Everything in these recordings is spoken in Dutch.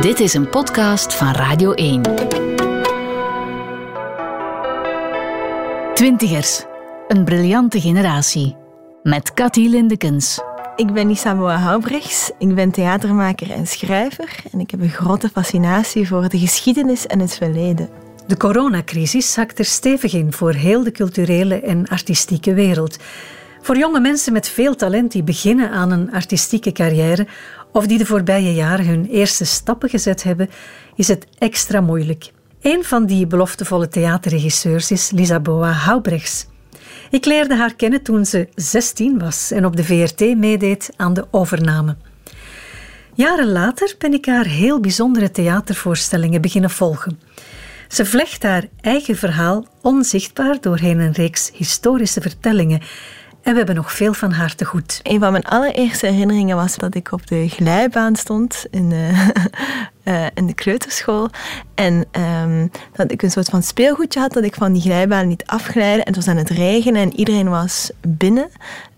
Dit is een podcast van Radio 1. Twintigers, een briljante generatie. Met Cathy Lindekens. Ik ben Isaboa Houbrechts. Ik ben theatermaker en schrijver. En ik heb een grote fascinatie voor de geschiedenis en het verleden. De coronacrisis zakt er stevig in voor heel de culturele en artistieke wereld. Voor jonge mensen met veel talent die beginnen aan een artistieke carrière of die de voorbije jaren hun eerste stappen gezet hebben, is het extra moeilijk. Een van die beloftevolle theaterregisseurs is Lisaboa Houbrechts. Ik leerde haar kennen toen ze 16 was en op de VRT meedeed aan de overname. Jaren later ben ik haar heel bijzondere theatervoorstellingen beginnen volgen. Ze vlecht haar eigen verhaal onzichtbaar doorheen een reeks historische vertellingen en we hebben nog veel van haar te goed. Een van mijn allereerste herinneringen was dat ik op de glijbaan stond in de, uh, in de kleuterschool. En um, dat ik een soort van speelgoedje had dat ik van die glijbaan niet afglijden. En het was aan het regenen en iedereen was binnen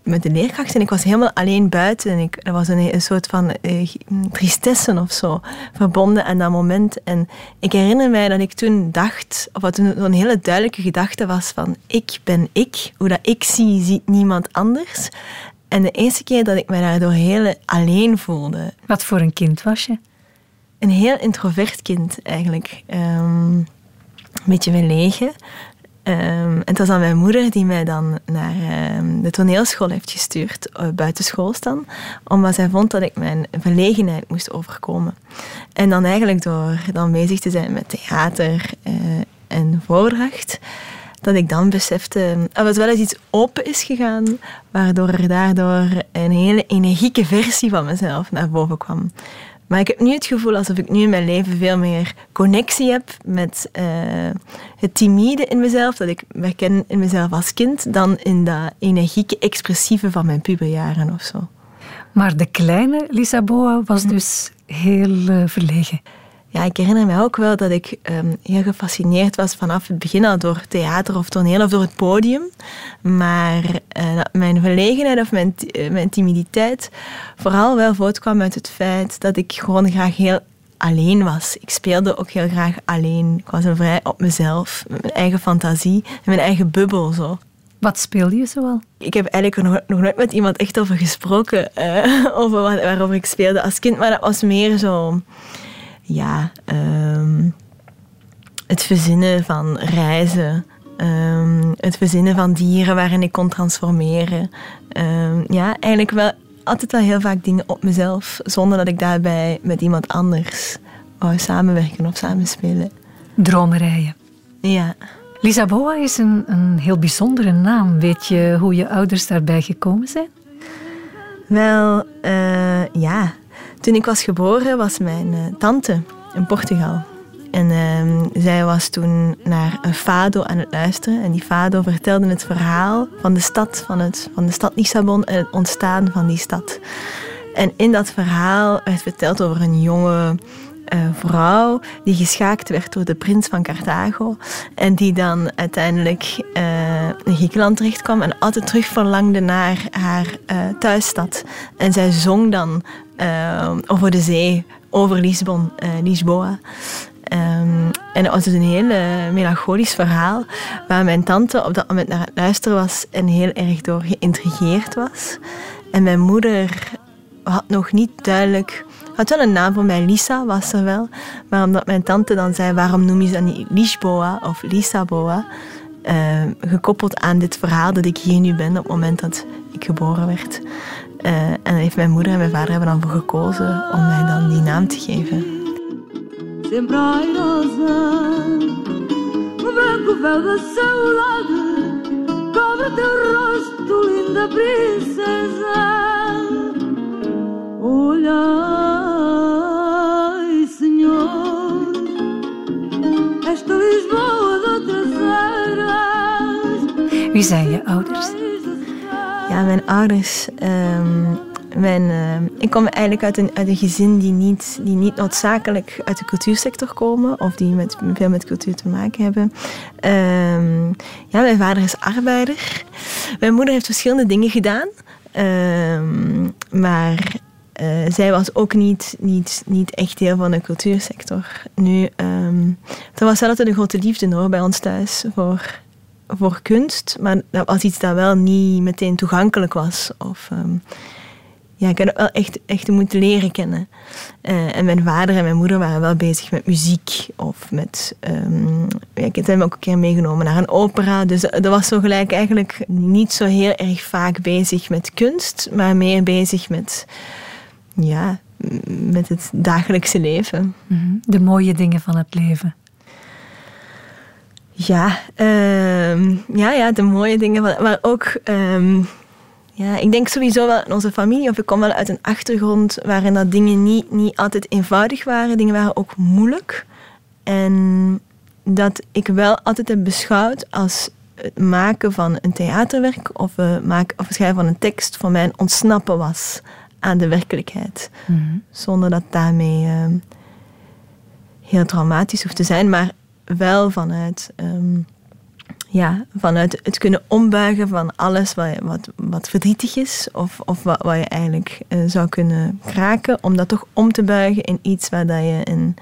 met de leerkracht en ik was helemaal alleen buiten. En ik, er was een, een soort van uh, tristesse of zo verbonden aan dat moment. En ik herinner mij dat ik toen dacht, of wat een, een hele duidelijke gedachte was van ik ben ik. Hoe dat ik zie, ziet niemand anders. En de eerste keer dat ik me daardoor heel alleen voelde. Wat voor een kind was je? Een heel introvert kind eigenlijk. Um, een beetje verlegen. Um, en het was dan mijn moeder die mij dan naar um, de toneelschool heeft gestuurd, uh, buitenschool dan, omdat zij vond dat ik mijn verlegenheid moest overkomen. En dan eigenlijk door dan bezig te zijn met theater uh, en voordracht, dat ik dan besefte dat het wel eens iets open is gegaan, waardoor er daardoor een hele energieke versie van mezelf naar boven kwam. Maar ik heb nu het gevoel alsof ik nu in mijn leven veel meer connectie heb met uh, het timide in mezelf, dat ik herken in mezelf als kind, dan in dat energieke, expressieve van mijn puberjaren of zo. Maar de kleine Lisaboa was dus heel uh, verlegen. Ja, ik herinner me ook wel dat ik um, heel gefascineerd was vanaf het begin al door theater of toneel of door het podium. Maar uh, mijn verlegenheid of mijn, uh, mijn timiditeit vooral wel voortkwam uit het feit dat ik gewoon graag heel alleen was. Ik speelde ook heel graag alleen. Ik was een vrij op mezelf, met mijn eigen fantasie en mijn eigen bubbel zo. Wat speelde je zoal? Ik heb eigenlijk nog, nog nooit met iemand echt over gesproken, uh, over wat, waarover ik speelde als kind, maar dat was meer zo ja, um, het verzinnen van reizen. Um, het verzinnen van dieren waarin ik kon transformeren. Um, ja, eigenlijk wel altijd wel heel vaak dingen op mezelf, zonder dat ik daarbij met iemand anders wou samenwerken of samenspelen. Dromerijen. Ja. Lisaboa is een, een heel bijzondere naam. Weet je hoe je ouders daarbij gekomen zijn? Wel, uh, ja. Toen ik was geboren was mijn uh, tante in Portugal. En uh, zij was toen naar een fado aan het luisteren. En die fado vertelde het verhaal van de stad, van, het, van de stad Lissabon en het ontstaan van die stad. En in dat verhaal werd verteld over een jonge uh, vrouw die geschaakt werd door de prins van Carthago. En die dan uiteindelijk uh, in Griekenland terechtkwam en altijd terug verlangde naar haar uh, thuisstad. En zij zong dan over de zee, over Lisbon, Lisboa. Um, en het was dus een heel melancholisch verhaal waar mijn tante op dat moment naar het luisteren was en heel erg door geïntrigeerd was. En mijn moeder had nog niet duidelijk had wel een naam voor mij, Lisa was er wel. Maar omdat mijn tante dan zei, waarom noem je ze niet Lisboa of Lisaboa? Uh, gekoppeld aan dit verhaal dat ik hier nu ben op het moment dat ik geboren werd. Uh, en heeft mijn moeder en mijn vader hebben dan voor gekozen om mij dan die naam te geven. Cobre teu rosto, linda princesa. Olhai, Senhor, esta Lisboa de outras eras. Wie zijn je ouders? Ja, mijn ouders. Um, mijn, uh, ik kom eigenlijk uit een, uit een gezin die niet, die niet noodzakelijk uit de cultuursector komen of die met, veel met cultuur te maken hebben. Um, ja, mijn vader is arbeider. Mijn moeder heeft verschillende dingen gedaan. Um, maar uh, zij was ook niet, niet, niet echt deel van de cultuursector. Nu, um, er was altijd een grote liefde hoor, bij ons thuis voor, voor kunst, maar dat was iets dat wel niet meteen toegankelijk was. Of, um, ja, ik heb het wel echt, echt moeten leren kennen. Uh, en mijn vader en mijn moeder waren wel bezig met muziek of met. Um, ja, ik heb hem ook een keer meegenomen naar een opera. Dus dat was zo gelijk eigenlijk niet zo heel erg vaak bezig met kunst, maar meer bezig met. Ja, met het dagelijkse leven. Mhm. De mooie dingen van het leven. Ja, um, ja, ja, de mooie dingen. Van, maar ook. Um, ja, ik denk sowieso wel in onze familie, of ik kom wel uit een achtergrond waarin dat dingen niet, niet altijd eenvoudig waren. Dingen waren ook moeilijk. En dat ik wel altijd heb beschouwd als het maken van een theaterwerk of, uh, maken, of het schrijven van een tekst voor mij een ontsnappen was aan de werkelijkheid. Mhm. Zonder dat daarmee uh, heel traumatisch hoeft te zijn, maar wel vanuit um, ja, vanuit het kunnen ombuigen van alles wat, wat, wat verdrietig is of, of wat, wat je eigenlijk uh, zou kunnen kraken, om dat toch om te buigen in iets waar dat je een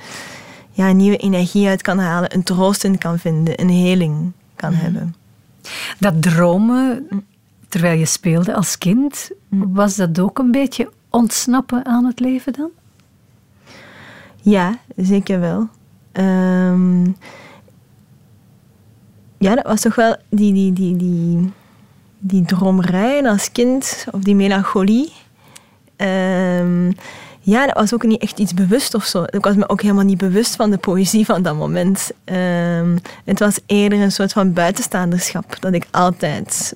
ja, nieuwe energie uit kan halen, een troost in kan vinden, een heling kan mm. hebben. Dat dromen terwijl je speelde als kind, mm. was dat ook een beetje ontsnappen aan het leven dan? Ja, zeker wel. Um, ja, dat was toch wel die, die, die, die, die dromerij als kind, of die melancholie. Um, ja, dat was ook niet echt iets bewust of zo. Ik was me ook helemaal niet bewust van de poëzie van dat moment. Um, het was eerder een soort van buitenstaanderschap dat ik altijd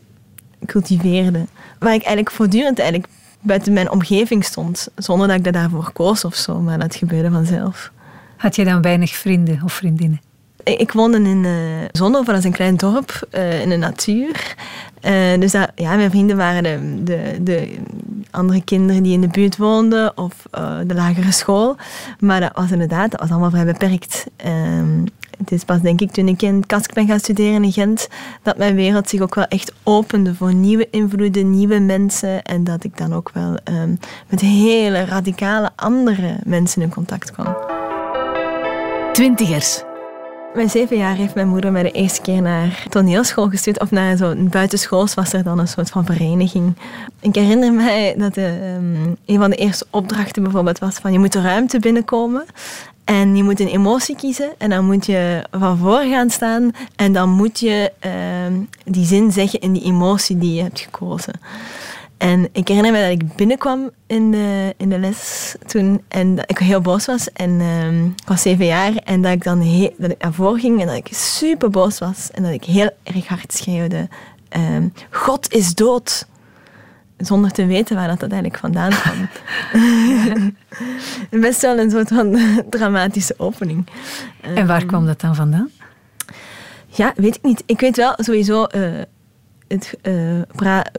cultiveerde. Waar ik eigenlijk voortdurend eigenlijk buiten mijn omgeving stond, zonder dat ik daarvoor koos of zo, maar dat gebeurde vanzelf. Had je dan weinig vrienden of vriendinnen? Ik woonde in uh, Zonhoven, dat is een klein dorp uh, in de natuur. Uh, dus dat, ja, mijn vrienden waren de, de, de, andere kinderen die in de buurt woonden of de lagere school. Maar dat was inderdaad, dat was allemaal vrij beperkt. Ehm, het is pas denk ik toen ik in Kask ben gaan studeren in Gent, dat mijn wereld zich ook wel echt opende voor nieuwe invloeden, nieuwe mensen. En dat ik dan ook wel um, met hele radicale andere mensen in contact kwam. Twintigers. Mijn zeven jaar heeft mijn moeder mij de eerste keer naar toneelschool gestuurd. Of naar zo'n buitenschools was er dan een soort van vereniging. Ik herinner mij dat de, um, een van de eerste opdrachten bijvoorbeeld was van je moet de ruimte binnenkomen. En je moet een emotie kiezen en dan moet je van voor gaan staan en dan moet je uh, die zin zeggen in die emotie die je hebt gekozen. En ik herinner me dat ik binnenkwam in de, in de les toen en dat ik heel boos was. En uh, ik was zeven jaar en dat ik dan dat ik ging en dat ik super boos was. En dat ik heel erg hard schreeuwde, uh, God is dood. Zonder te weten waar dat uiteindelijk vandaan kwam. Best wel een soort van dramatische opening. En waar kwam dat dan vandaan? Ja, weet ik niet. Ik weet wel sowieso eh, het, uh,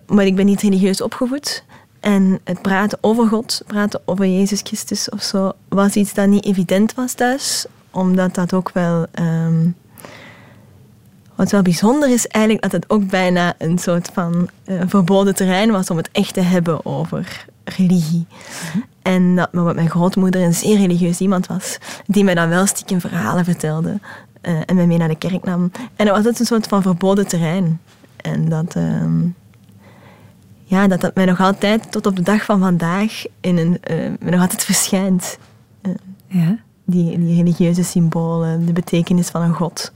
maar ik ben niet religieus opgevoed. En het praten over God, praten over Jezus Christus of zo, was iets dat niet evident was thuis. Omdat dat ook wel. Um, wat wel bijzonder is eigenlijk, dat het ook bijna een soort van uh, verboden terrein was om het echt te hebben over religie. Mhm. En dat mijn grootmoeder een zeer religieus iemand was, die mij dan wel stiekem verhalen vertelde uh, en mij mee naar de kerk nam. En dat was het een soort van verboden terrein. En dat, uh, ja, dat dat mij nog altijd tot op de dag van vandaag in een, uh, nog altijd verschijnt. Ja? Die, die religieuze symbolen, de betekenis van een god.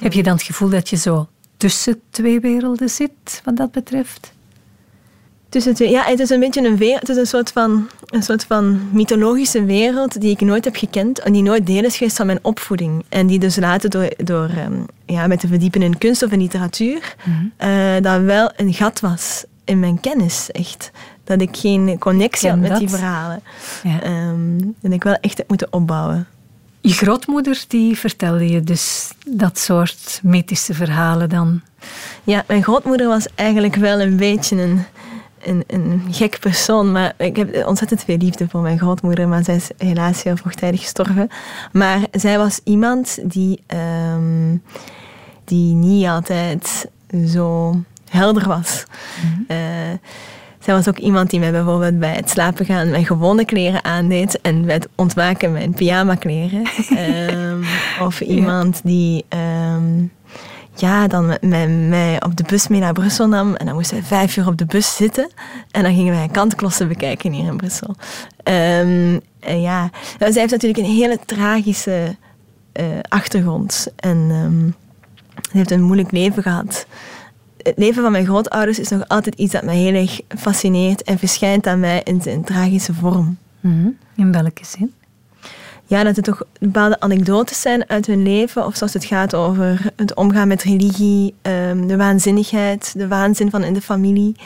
Heb je dan het gevoel dat je zo tussen twee werelden zit, wat dat betreft? Tussen twee, ja, het is een beetje een wereld, het is een soort van, een soort van mythologische wereld die ik nooit heb gekend en die nooit deel is geweest van mijn opvoeding. En die dus later door, door um, ja, met te verdiepen in kunst of in literatuur, mm -hmm. uh, dat wel een gat was in mijn kennis, echt. Dat ik geen connectie had met dat. die verhalen. Ja. Um, en ik wel echt heb moeten opbouwen. Je grootmoeder die vertelde je dus dat soort mythische verhalen dan? Ja, mijn grootmoeder was eigenlijk wel een beetje een een, een gek persoon, maar ik heb ontzettend veel liefde voor mijn grootmoeder, maar zij is helaas heel vroegtijdig gestorven. Maar zij was iemand die, um, die niet altijd zo helder was. Mm -hmm. uh, zij was ook iemand die mij bijvoorbeeld bij het slapen gaan mijn gewone kleren aandeed en bij het ontwaken mijn pyjama kleren. Ehm, of iemand die ehm, ja, dan met mij, mij, op de bus mee naar Brussel nam. En dan moest hij vijf uur op de bus zitten. En dan gingen wij kantklossen bekijken hier in Brussel. Um, en ja, nou, zij heeft natuurlijk een hele tragische uh, achtergrond. En ze heeft een moeilijk leven gehad. Het leven van mijn grootouders is nog altijd iets dat mij heel erg fascineert en verschijnt aan mij in zijn tragische vorm. -hmm. In welke zin? Ja, dat er toch bepaalde anekdotes zijn uit hun leven. Of zoals het gaat over het omgaan met religie, um, de waanzinnigheid, de waanzin van in de familie.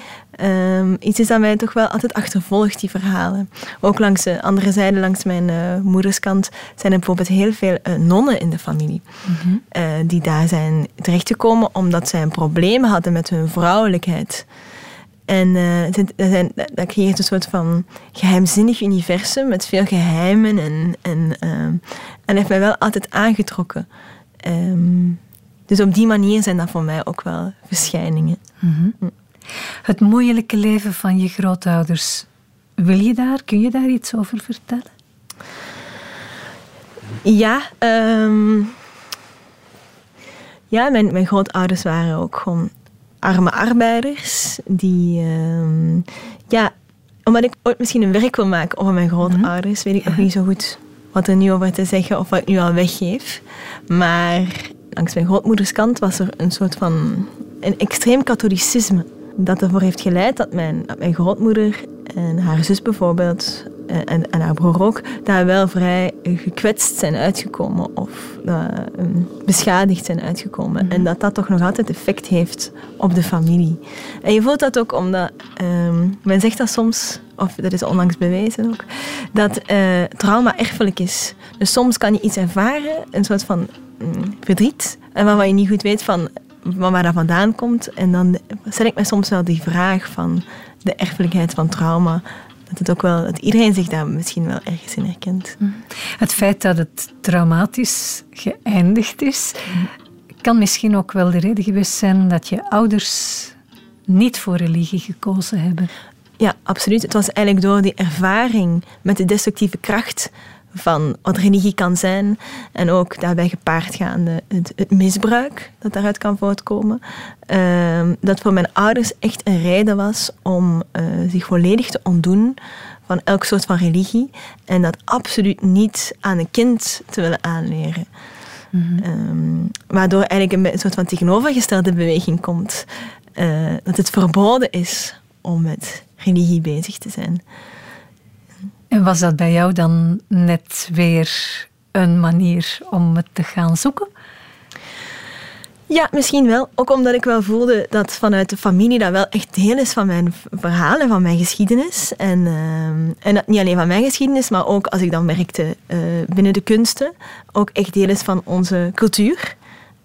Um, iets is dat mij toch wel altijd achtervolgt, die verhalen. Ook langs de andere zijde, langs mijn uh, moederskant, zijn er bijvoorbeeld heel veel uh, nonnen in de familie. Mm -hmm. uh, die daar zijn terechtgekomen omdat zij een probleem hadden met hun vrouwelijkheid. En uh, dat, creëert een soort van geheimzinnig universum met veel geheimen. En, en, uh, en heeft mij wel altijd aangetrokken. Um, dus op die manier zijn dat voor mij ook wel verschijningen. Mm -hmm. Het moeilijke leven van je grootouders. Wil je daar, kun je daar iets over vertellen? Ja, um, ja mijn, mijn grootouders waren ook gewoon arme arbeiders. Die, uh, ja, omdat ik ooit misschien een werk wil maken over mijn grootouders, weet ik nog niet zo goed wat er nu over te zeggen of wat ik nu al weggeef. Maar langs mijn grootmoeders kant was er een soort van een extreem katholicisme. Dat ervoor heeft geleid dat mijn, dat mijn grootmoeder en haar zus bijvoorbeeld en, en haar broer ook, daar wel vrij gekwetst zijn uitgekomen of uh, beschadigd zijn uitgekomen. Mm. En dat dat toch nog altijd effect heeft op de familie. En je voelt dat ook omdat, um, men zegt dat soms, of dat is onlangs bewezen ook, dat uh, trauma erfelijk is. Dus soms kan je iets ervaren, een soort van mm, verdriet, en waarvan je niet goed weet van waar dat vandaan komt. En dan stel ik me soms wel die vraag van de erfelijkheid van trauma dat, het ook wel, dat iedereen zich daar misschien wel ergens in herkent. Het feit dat het traumatisch geëindigd is, kan misschien ook wel de reden geweest zijn dat je ouders niet voor religie gekozen hebben. Ja, absoluut. Het was eigenlijk door die ervaring met de destructieve kracht van wat religie kan zijn en ook daarbij gepaardgaande het, het misbruik dat daaruit kan voortkomen, uh, dat voor mijn ouders echt een reden was om uh, zich volledig te ontdoen van elk soort van religie en dat absoluut niet aan een kind te willen aanleren. Mm -hmm. um, waardoor eigenlijk een, soort van tegenovergestelde beweging komt. Uh, dat het verboden is om met religie bezig te zijn. En was dat bij jou dan net weer een manier om het te gaan zoeken? Ja, misschien wel. Ook omdat ik wel voelde dat vanuit de familie dat wel echt deel is van mijn verhaal en van mijn geschiedenis. En, uh, en niet alleen van mijn geschiedenis, maar ook als ik dan merkte uh, binnen de kunsten, ook echt deel is van onze cultuur.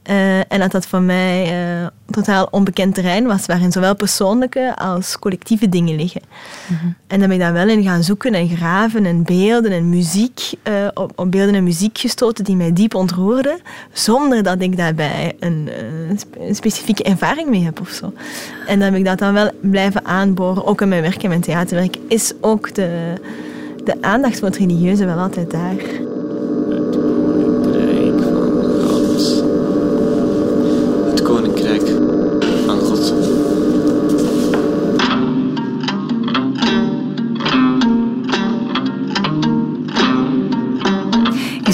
Uh, en dat dat voor mij uh, totaal onbekend terrein was, waarin zowel persoonlijke als collectieve dingen liggen. Mm -hmm. En dan ben ik daar wel in gaan zoeken en graven en beelden en muziek, uh, op, op, beelden en muziek gestoten die mij diep ontroerden, zonder dat ik daarbij een, een specifieke ervaring mee heb of zo. En dan heb ik dat dan wel blijven aanboren, ook in mijn werk en mijn theaterwerk, is ook de, de aandacht voor het religieuze wel altijd daar.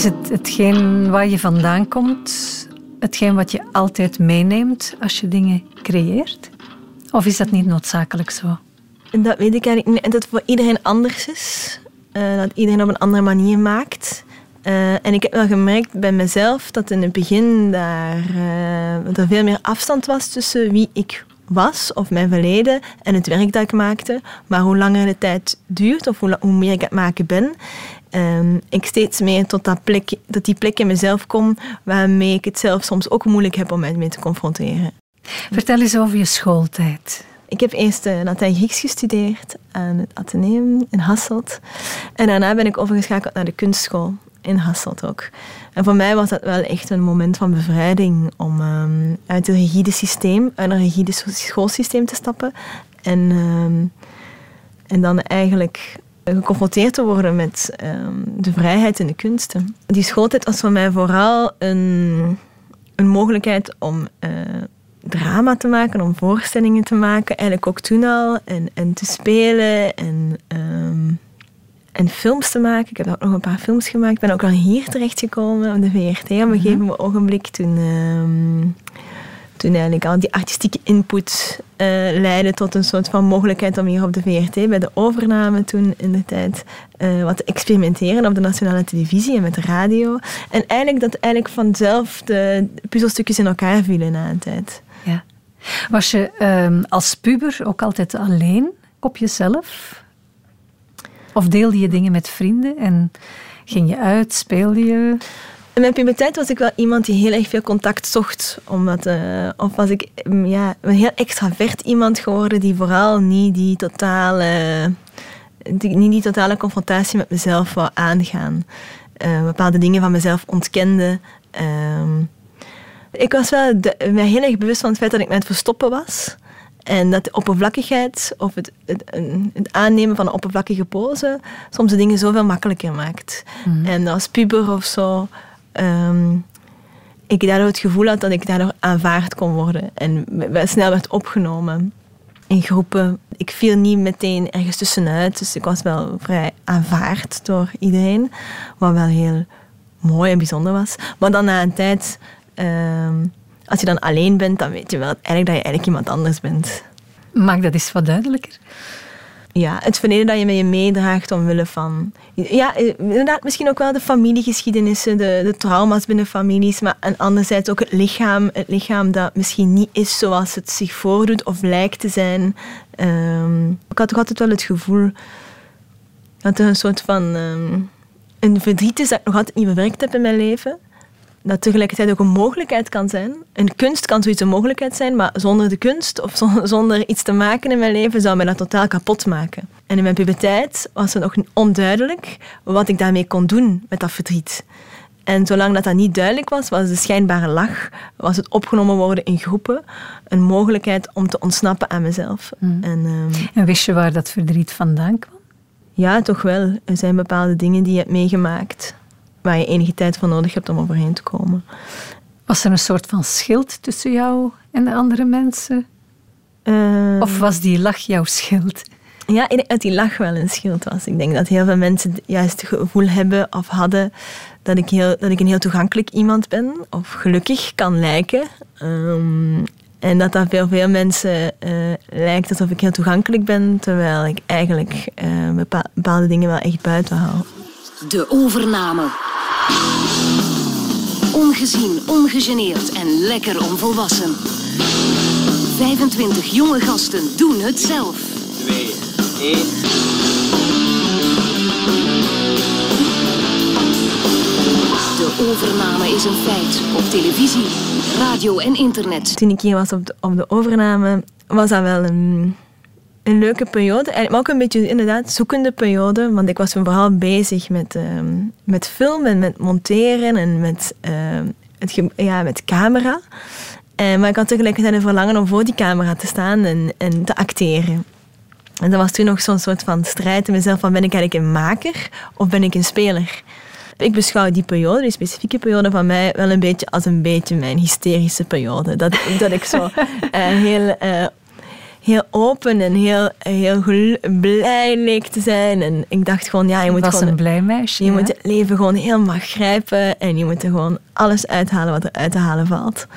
Is het hetgeen waar je vandaan komt, hetgeen wat je altijd meeneemt als je dingen creëert? Of is dat niet noodzakelijk zo? Dat weet ik eigenlijk niet. Dat het voor iedereen anders is. Uh, dat iedereen op een andere manier maakt. Uh, en ik heb wel gemerkt bij mezelf dat in het begin daar, uh, er veel meer afstand was tussen wie ik was of mijn verleden en het werk dat ik maakte. Maar hoe langer de tijd duurt of hoe, hoe meer ik het maken ben, uh, ik steeds meer tot, dat plek, tot die plek in mezelf kom waarmee ik het zelf soms ook moeilijk heb om mij mee te confronteren. Vertel eens over je schooltijd. Ik heb eerst uh, Latijn-Grieks gestudeerd aan het Atheneum in Hasselt. En daarna ben ik overgeschakeld naar de kunstschool in Hasselt ook. En voor mij was dat wel echt een moment van bevrijding om um, uit een rigide systeem, uit een rigide schoolsysteem te stappen. En um, En dan eigenlijk geconfronteerd te worden met ehm, de vrijheid in de kunsten. Die schooltijd was voor mij vooral een, een mogelijkheid om uh, drama te maken, om voorstellingen te maken. Eigenlijk ook toen al. En, en te spelen en, um, en films te maken. Ik heb ook nog een paar films gemaakt. Ik ben ook al hier terechtgekomen op de VRT op een mhm. gegeven ogenblik toen... Um, toen eigenlijk al die artistieke input uh, leidde tot een soort van mogelijkheid om hier op de VRT bij de overname toen in de tijd uh, wat te experimenteren op de nationale televisie en met de radio. En eigenlijk dat eigenlijk vanzelf de puzzelstukjes in elkaar vielen na een tijd. Ja. Was je um, als puber ook altijd alleen op jezelf? Of deelde je dingen met vrienden en ging je uit, speelde je? In mijn puberteit was ik wel iemand die heel erg veel contact zocht. Omdat, uh, of was ik mm, ja, een heel extravert iemand geworden die vooral niet die totale, die, niet die totale confrontatie met mezelf wou aangaan. Uh, bepaalde dingen van mezelf ontkende. Uh, ik was wel mij heel erg bewust van het feit dat ik mij het verstoppen was. En dat de oppervlakkigheid of het, het, het, aannemen van een oppervlakkige pose soms de dingen zoveel makkelijker maakt. Mhm. En als puber of zo um, ik daardoor het gevoel had dat ik daardoor aanvaard kon worden. En snel werd opgenomen in groepen. Ik viel niet meteen ergens tussenuit, dus ik was wel vrij aanvaard door iedereen. Wat wel heel mooi en bijzonder was. Maar dan na een tijd, ehm, als je dan alleen bent, dan weet je wel eigenlijk dat je eigenlijk iemand anders bent. Maak dat eens wat duidelijker ja, het verleden dat je met je meedraagt omwille van... Ja, eh, inderdaad, misschien ook wel de familiegeschiedenissen, de, de trauma's binnen families, maar en anderzijds ook het lichaam. Het lichaam dat misschien niet is zoals het zich voordoet of lijkt te zijn. Um, ik had toch altijd wel het gevoel dat er een soort van... Um, een verdriet is dat ik nog altijd niet bewerkt heb in mijn leven dat tegelijkertijd ook een mogelijkheid kan zijn. Een kunst kan zoiets een mogelijkheid zijn, maar zonder de kunst of zonder iets te maken in mijn leven zou mij dat totaal kapot maken. En in mijn puberteit was het nog onduidelijk wat ik daarmee kon doen met dat verdriet. En zolang dat, dat niet duidelijk was, was de schijnbare lach, was het opgenomen worden in groepen, een mogelijkheid om te ontsnappen aan mezelf. Mm. En, um, en wist je waar dat verdriet vandaan kwam? Ja, toch wel. Er zijn bepaalde dingen die je hebt meegemaakt waar je enige tijd voor nodig hebt om overheen te komen. Was er een soort van schild tussen jou en de andere mensen? Uh, of was die lach jouw schild? Ja, dat die lach wel een schild was. Ik denk dat heel veel mensen juist het gevoel hebben of hadden dat ik, heel, dat ik een heel toegankelijk iemand ben, of gelukkig kan lijken. Um, en dat dat veel, veel mensen uh, lijkt alsof ik heel toegankelijk ben, terwijl ik eigenlijk uh, bepaalde dingen wel echt buiten hou. De overname. Ongezien, ongegeneerd en lekker onvolwassen. 25 jonge gasten doen het zelf. 2, 1. De overname is een feit op televisie, radio en internet. Toen ik hier was op de, op de overname, was dat wel een een leuke periode. Maar ook een beetje inderdaad zoekende periode. Want ik was vooral bezig met, uh, met filmen en met monteren en met, uh, het, ja, met camera. Uh, maar ik had tegelijkertijd een verlangen om voor die camera te staan en, en te acteren. En dat was toen nog zo'n soort van strijd in mezelf van ben ik eigenlijk een maker of ben ik een speler? Ik beschouw die periode, die specifieke periode van mij, wel een beetje als een beetje mijn hysterische periode. Dat, dat ik zo uh, heel uh, heel open en heel, heel blij leek te zijn. En ik dacht gewoon, ja, je moet was gewoon... een blij meisje. Je moet het leven gewoon helemaal grijpen en je moet er gewoon alles uithalen wat er uit te halen valt.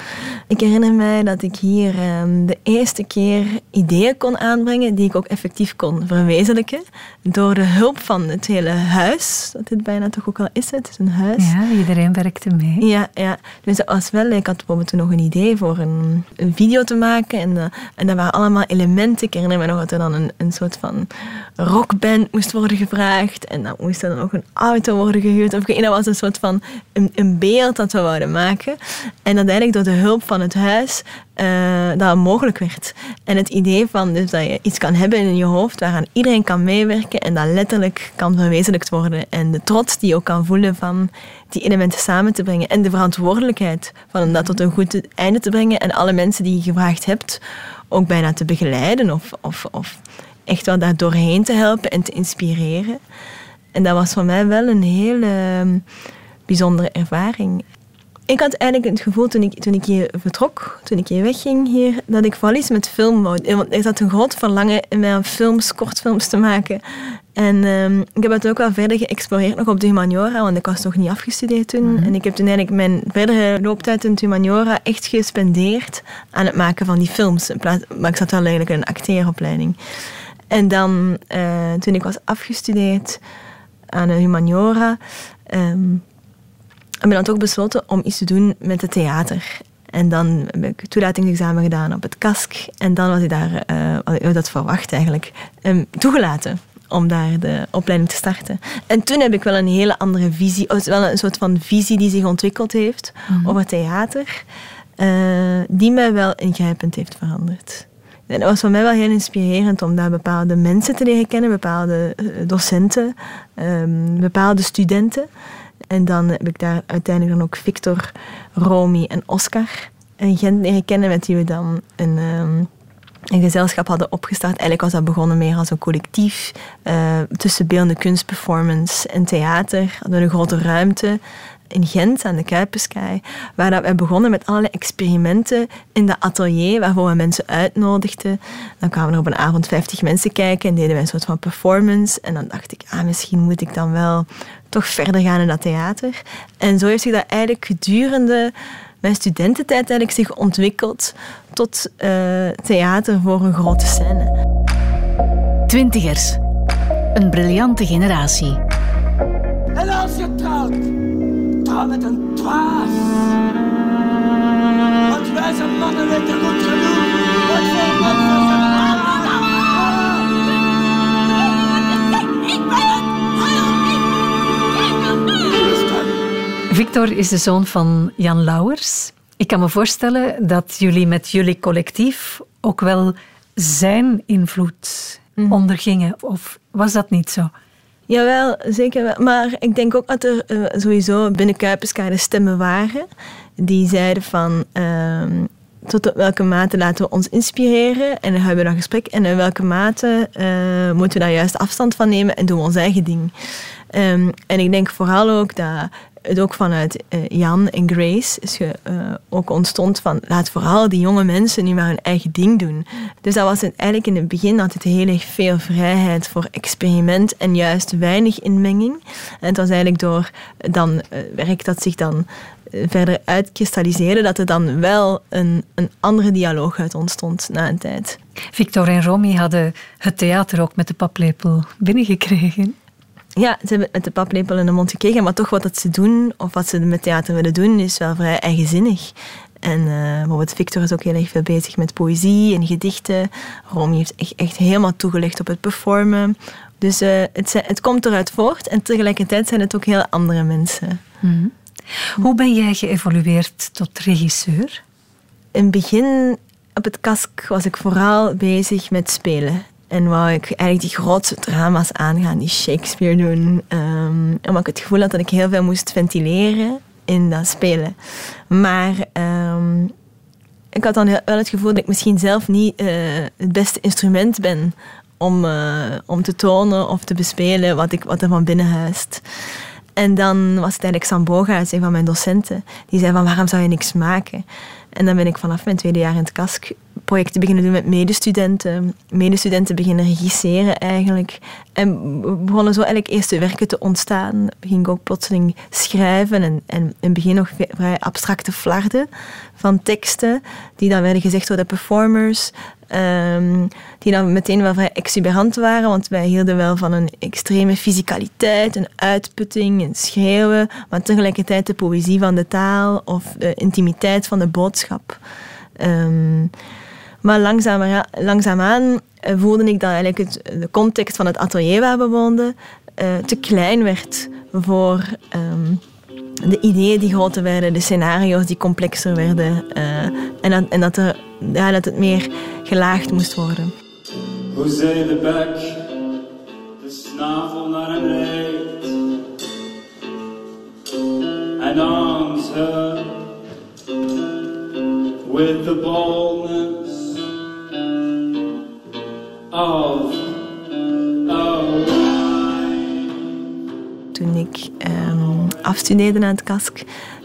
Ik herinner mij dat ik hier um, de eerste keer ideeën kon aanbrengen die ik ook effectief kon verwezenlijken. Door de hulp van het hele huis, dat dit bijna toch ook al is. Het is een huis. Ja, iedereen werkte mee. Ja, ja. dus dat was wel... Ik had bijvoorbeeld toen nog een idee voor een, een video te maken en, uh, en dat waren allemaal elementen. Ik herinner me nog dat er dan een, een soort van rockband moest worden gevraagd. En dan moest er dan ook een auto worden gehuurd. Of dat was een soort van een, een beeld dat we wouden maken. En dat eigenlijk door de hulp van het huis uh, dat mogelijk werd. En het idee van dus dat je iets kan hebben in je hoofd waaraan iedereen kan meewerken en dat letterlijk kan verwezenlijkt worden. En de trots die je ook kan voelen van die elementen samen te brengen. En de verantwoordelijkheid van dat tot een goed einde te brengen. En alle mensen die je gevraagd hebt ook bijna te begeleiden of, of, of echt wel daar doorheen te helpen en te inspireren. En dat was voor mij wel een hele ehm, bijzondere ervaring. Ik had eigenlijk het gevoel toen ik, toen ik hier vertrok, toen ik hier wegging hier, dat ik vooral iets met film wou. Want er zat een groot verlangen in mij om films, kortfilms te maken. En ehm, ik heb het ook wel verder geëxploreerd nog op de humaniora, want ik was nog niet afgestudeerd toen. En ik heb toen eigenlijk mijn verdere looptijd in de humaniora echt gespendeerd aan het maken van die films. maar ik zat wel eigenlijk in een acteeropleiding. En dan, uh, toen ik was afgestudeerd aan de humaniora, um, ik dan toch besloten om iets te doen met het theater. En dan heb ik toelatingsexamen gedaan op het KASK. En dan was ik daar, uh, dat verwacht eigenlijk, um, toegelaten om daar de opleiding te starten. En toen heb ik wel een hele andere visie, wel een soort van visie die zich ontwikkeld heeft mhm. over theater, uh, die mij wel ingrijpend heeft veranderd. En dat was voor mij wel heel inspirerend om daar bepaalde mensen te leren kennen, bepaalde eh, docenten, um, bepaalde studenten. En dan heb ik daar uiteindelijk dan ook Victor, Romy en Oscar in Gent leren kennen, met wie we dan een, ehm, een gezelschap hadden opgestart. Eigenlijk was dat begonnen meer als een collectief uh, tussen beeldende kunst, performance en theater. Hadden een grote ruimte in Gent aan de Kuiperskaai, waar dat we begonnen met allerlei experimenten in dat atelier, waarvoor we mensen uitnodigden. Dan kwamen er op een avond 50 mensen kijken en deden wij een soort van performance. En dan dacht ik, ah, misschien moet ik dan wel toch verder gaan in dat theater. En zo heeft zich dat eigenlijk gedurende mijn studententijd eigenlijk zich ontwikkeld tot uh, theater voor een grote scène. Twintigers. Een briljante generatie. En als je trouwt, trouw met een dwaas. Want wij zijn mannen weten goed genoeg wat voor man Victor is de zoon van Jan Lauwers. Ik kan me voorstellen dat jullie met jullie collectief ook wel zijn invloed mhm. ondergingen. Of was dat niet zo? Jawel, zeker wel. Maar ik denk ook dat er uh, sowieso binnen Kuiperskade stemmen waren die zeiden van... Uh, tot op welke mate laten we ons inspireren en dan hebben we dan gesprek en in welke mate uh, moeten we daar juist afstand van nemen en doen we ons eigen ding. Um, en ik denk vooral ook dat het ook vanuit uh, Jan en Grace is ge, uh, ook ontstond van laat vooral die jonge mensen nu maar hun eigen ding doen. Dus dat was het eigenlijk in het begin altijd heel erg veel vrijheid voor experiment en juist weinig inmenging. En het was eigenlijk door dan uh, werk dat zich dan verder uitkristalliseerde, dat er dan wel een, een andere dialoog uit ontstond na een tijd. Victor en Romy hadden het theater ook met de paplepel binnengekregen. Ja, ze hebben het met de paplepel in de mond gekregen, maar toch wat dat ze doen, of wat ze met theater willen doen, is wel vrij eigenzinnig. En uh, bijvoorbeeld Victor is ook heel erg veel bezig met poëzie en gedichten. Romy heeft echt, echt helemaal toegelegd op het performen. Dus uh, het, het komt eruit voort en tegelijkertijd zijn het ook heel andere mensen. Mm. Hoe ben jij geëvolueerd tot regisseur? In het begin op het kask was ik vooral bezig met spelen. En wou ik eigenlijk die grootste drama's aangaan, die Shakespeare doen. Um, omdat ik het gevoel had dat ik heel veel moest ventileren in dat spelen. Maar um, ik had dan wel het gevoel dat ik misschien zelf niet uh, het beste instrument ben om, uh, om te tonen of te bespelen wat, ik, wat er van binnen huist. En dan was het eigenlijk Sam Bogaerts, een van mijn docenten, die zei van waarom zou je niks maken? En dan ben ik vanaf mijn tweede jaar in het KASK projecten beginnen doen met medestudenten. Medestudenten beginnen regisseren eigenlijk. En begonnen zo eigenlijk eerste werken te ontstaan. Ging ik ook plotseling schrijven en, en in het begin nog vrij abstracte flarden van teksten die dan werden gezegd door de performers. Um, die dan meteen wel vrij exuberant waren, want wij hielden wel van een extreme fysicaliteit, een uitputting, een schreeuwen, maar tegelijkertijd de poëzie van de taal of de intimiteit van de boodschap. Um, maar langzaam, langzaamaan eh, voelde ik dat eigenlijk het, de context van het atelier waar we woonden uh, te klein werd voor um, de ideeën die groter werden, de scenario's die complexer werden. Uh, en, dat, en dat, er, ja, dat het meer gelaagd moest worden. Hoe de bek, de snavel naar een reet. En answer with the toen ik ehm, afstudeerde aan het KASK,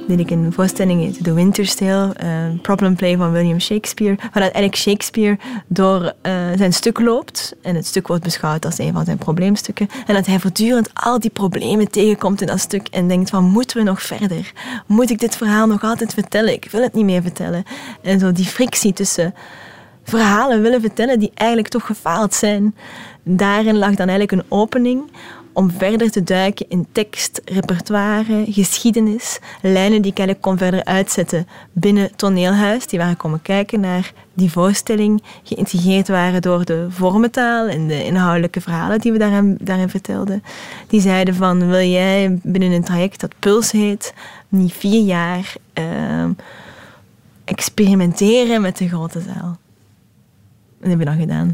deed ik een voorstelling The Winter's Tale, een problem play van William Shakespeare, waaruit eigenlijk Shakespeare door eh, zijn stuk loopt. En het stuk wordt beschouwd als een van zijn probleemstukken. En dat hij voortdurend al die problemen tegenkomt in dat stuk en denkt van, moeten we nog verder? Moet ik dit verhaal nog altijd vertellen? Ik wil het niet meer vertellen. En zo die frictie tussen verhalen willen vertellen die eigenlijk toch gefaald zijn. Daarin lag dan eigenlijk een opening om verder te duiken in tekst, repertoire, geschiedenis, lijnen die ik eigenlijk kon verder uitzetten binnen Toneelhuis. Die waren komen kijken naar die voorstelling, geïntegreerd waren door de vormentaal en de inhoudelijke verhalen die we daarin, daarin vertelden. Die zeiden van, wil jij binnen een traject dat Puls heet, niet vier jaar uh, experimenteren met de grote zaal? Dat heb je dan gedaan.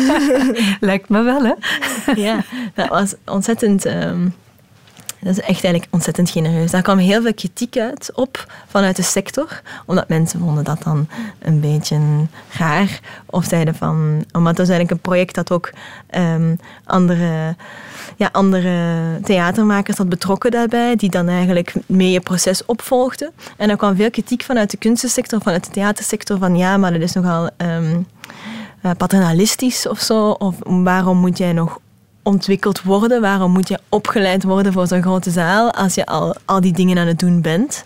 Lijkt me wel, hè? ja, dat was ontzettend... Um, dat is echt eigenlijk ontzettend genereus. Daar kwam heel veel kritiek uit op vanuit de sector, omdat mensen vonden dat dan een beetje raar. Of zeiden van, omdat dat is eigenlijk een project dat ook um, andere, ja, andere theatermakers had betrokken daarbij, die dan eigenlijk mee je proces opvolgden. En er kwam veel kritiek vanuit de kunstensector, vanuit de theatersector, van ja, maar dat is nogal um, paternalistisch of zo. Of waarom moet jij nog ontwikkeld worden? Waarom moet je opgeleid worden voor zo'n grote zaal als je al, al die dingen aan het doen bent?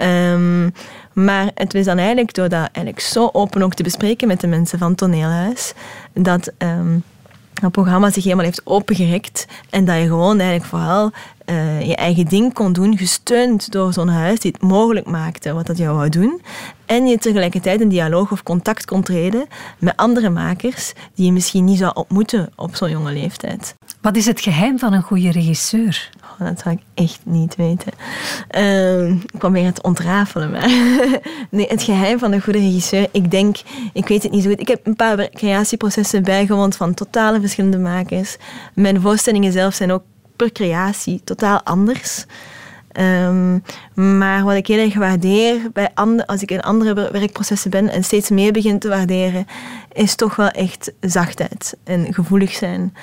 Um, maar het was dan eigenlijk door dat eigenlijk zo open ook te bespreken met de mensen van Toneelhuis, dat um, dat programma zich helemaal heeft opengerekt en dat je gewoon eigenlijk vooral uh, je eigen ding kon doen, gesteund door zo'n huis die het mogelijk maakte wat dat jou wou doen. En je tegelijkertijd in dialoog of contact kon treden met andere makers die je misschien niet zou ontmoeten op zo'n jonge leeftijd. Wat is het geheim van een goede regisseur? Oh, dat zou ik echt niet weten. Uh, ik kwam weer het ontrafelen. Maar nee, het geheim van een goede regisseur, ik denk, ik weet het niet zo goed. Ik heb een paar creatieprocessen bijgewoond van totale verschillende makers. Mijn voorstellingen zelf zijn ook per creatie totaal anders. Um, maar wat ik heel erg waardeer bij andere, als ik in andere werkprocessen ben en steeds meer begin te waarderen, is toch wel echt zachtheid en gevoelig zijn.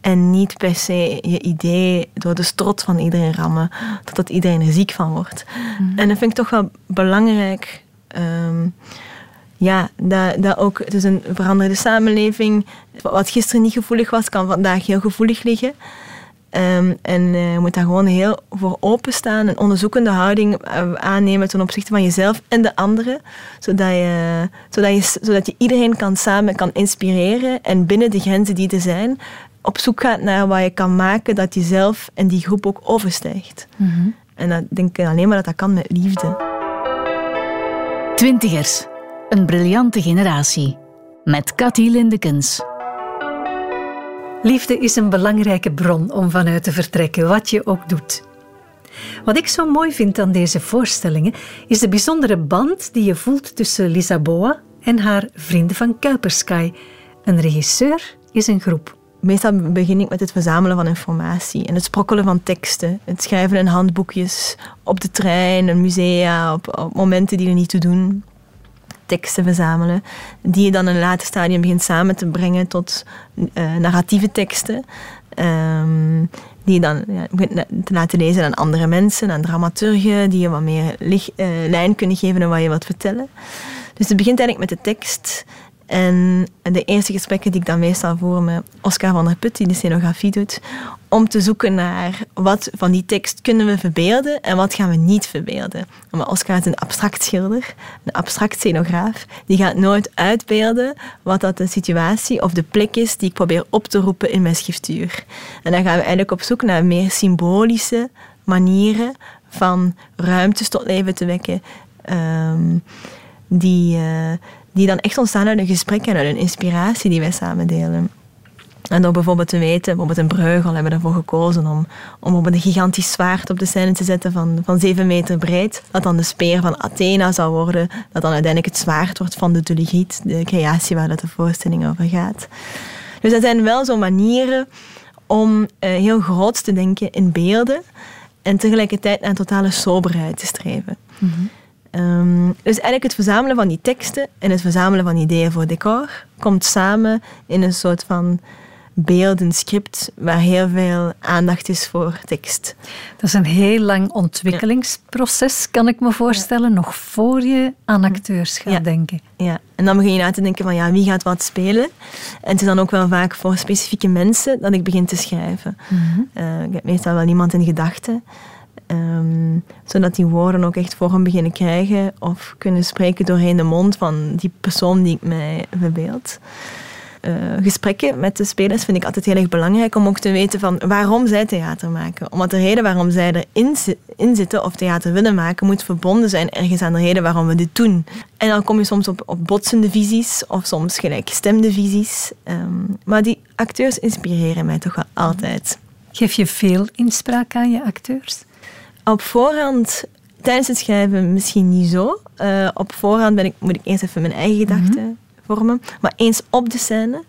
En niet per se je idee door de strot van iedereen rammen, totdat iedereen er ziek van wordt. Mhm. En dat vind ik toch wel belangrijk. Um, ja, dat, dat ook, het is een veranderde samenleving. Wat gisteren niet gevoelig was, kan vandaag heel gevoelig liggen. Um, en uh, je moet daar gewoon heel voor openstaan, een onderzoekende houding uh, aannemen ten opzichte van jezelf en de anderen, zodat je, zodat je, zodat je iedereen kan samen kan inspireren en binnen de grenzen die er zijn, op zoek gaat naar wat je kan maken dat jezelf en die groep ook overstijgt. Mm -hmm. En dat denk ik alleen maar dat dat kan met liefde. Twintigers, een briljante generatie. Met Cathy Lindekens. Liefde is een belangrijke bron om vanuit te vertrekken, wat je ook doet. Wat ik zo mooi vind aan deze voorstellingen is de bijzondere band die je voelt tussen Lisaboa en haar vrienden van Kuipersky. Een regisseur is een groep. Meestal begin ik met het verzamelen van informatie en het sprokkelen van teksten. Het schrijven in handboekjes, op de trein, in musea, op, op momenten die er niet toe doen teksten verzamelen, die je dan in een later stadium begint samen te brengen tot uh, narratieve teksten. Um, die je dan ja, begint te laten lezen aan andere mensen, aan dramaturgen, die je wat meer licht, uh, lijn kunnen geven en wat je wilt vertellen. Dus het begint eigenlijk met de tekst. En de eerste gesprekken die ik dan meestal voer met Oscar van der Put, die de scenografie doet, om te zoeken naar wat van die tekst kunnen we verbeelden en wat gaan we niet verbeelden. Maar Oscar is een abstract schilder, een abstract scenograaf. Die gaat nooit uitbeelden wat dat de situatie of de plek is die ik probeer op te roepen in mijn schriftuur. En dan gaan we eigenlijk op zoek naar meer symbolische manieren van ruimtes tot leven te wekken. Um, die, uh, die dan echt ontstaan uit een gesprek en uit een inspiratie die wij samen delen. En door bijvoorbeeld te weten, bijvoorbeeld in Bruegel hebben we ervoor gekozen om, om op een gigantisch zwaard op de scène te zetten van, van 7 meter breed. Dat dan de speer van Athena zou worden. Dat dan uiteindelijk het zwaard wordt van de Duligriet, de creatie waar dat de voorstelling over gaat. Dus dat zijn wel zo manieren om uh, heel groot te denken in beelden en tegelijkertijd naar een totale soberheid te streven. -hmm. Um, dus eigenlijk het verzamelen van die teksten en het verzamelen van ideeën voor decor komt samen in een soort van beeldend script waar heel veel aandacht is voor tekst. Dat is een heel lang ontwikkelingsproces, kan ik me voorstellen, nog voor je aan acteurs gaat Ja. denken. Ja, en dan begin je na te denken van ja, wie gaat wat spelen? En het is dan ook wel vaak voor specifieke mensen dat ik begin te schrijven. Eh, ik heb meestal wel iemand in gedachten. Ehm, zodat die woorden ook echt vorm beginnen krijgen of kunnen spreken doorheen de mond van die persoon die ik mij verbeeld. Eh, gesprekken met de spelers vind ik altijd heel erg belangrijk om ook te weten van waarom zij theater maken. Omdat de reden waarom zij erin in zitten of theater willen maken moet verbonden zijn ergens aan de reden waarom we dit doen. En dan kom je soms op, op botsende visies of soms gelijkgestemde visies. Ehm, maar die acteurs inspireren mij toch wel altijd. Geef je veel inspraak aan je acteurs? Op voorhand, tijdens het schrijven misschien niet zo. Eh, op voorhand ben ik, moet ik eerst even mijn eigen gedachten vormen. Maar eens op de scène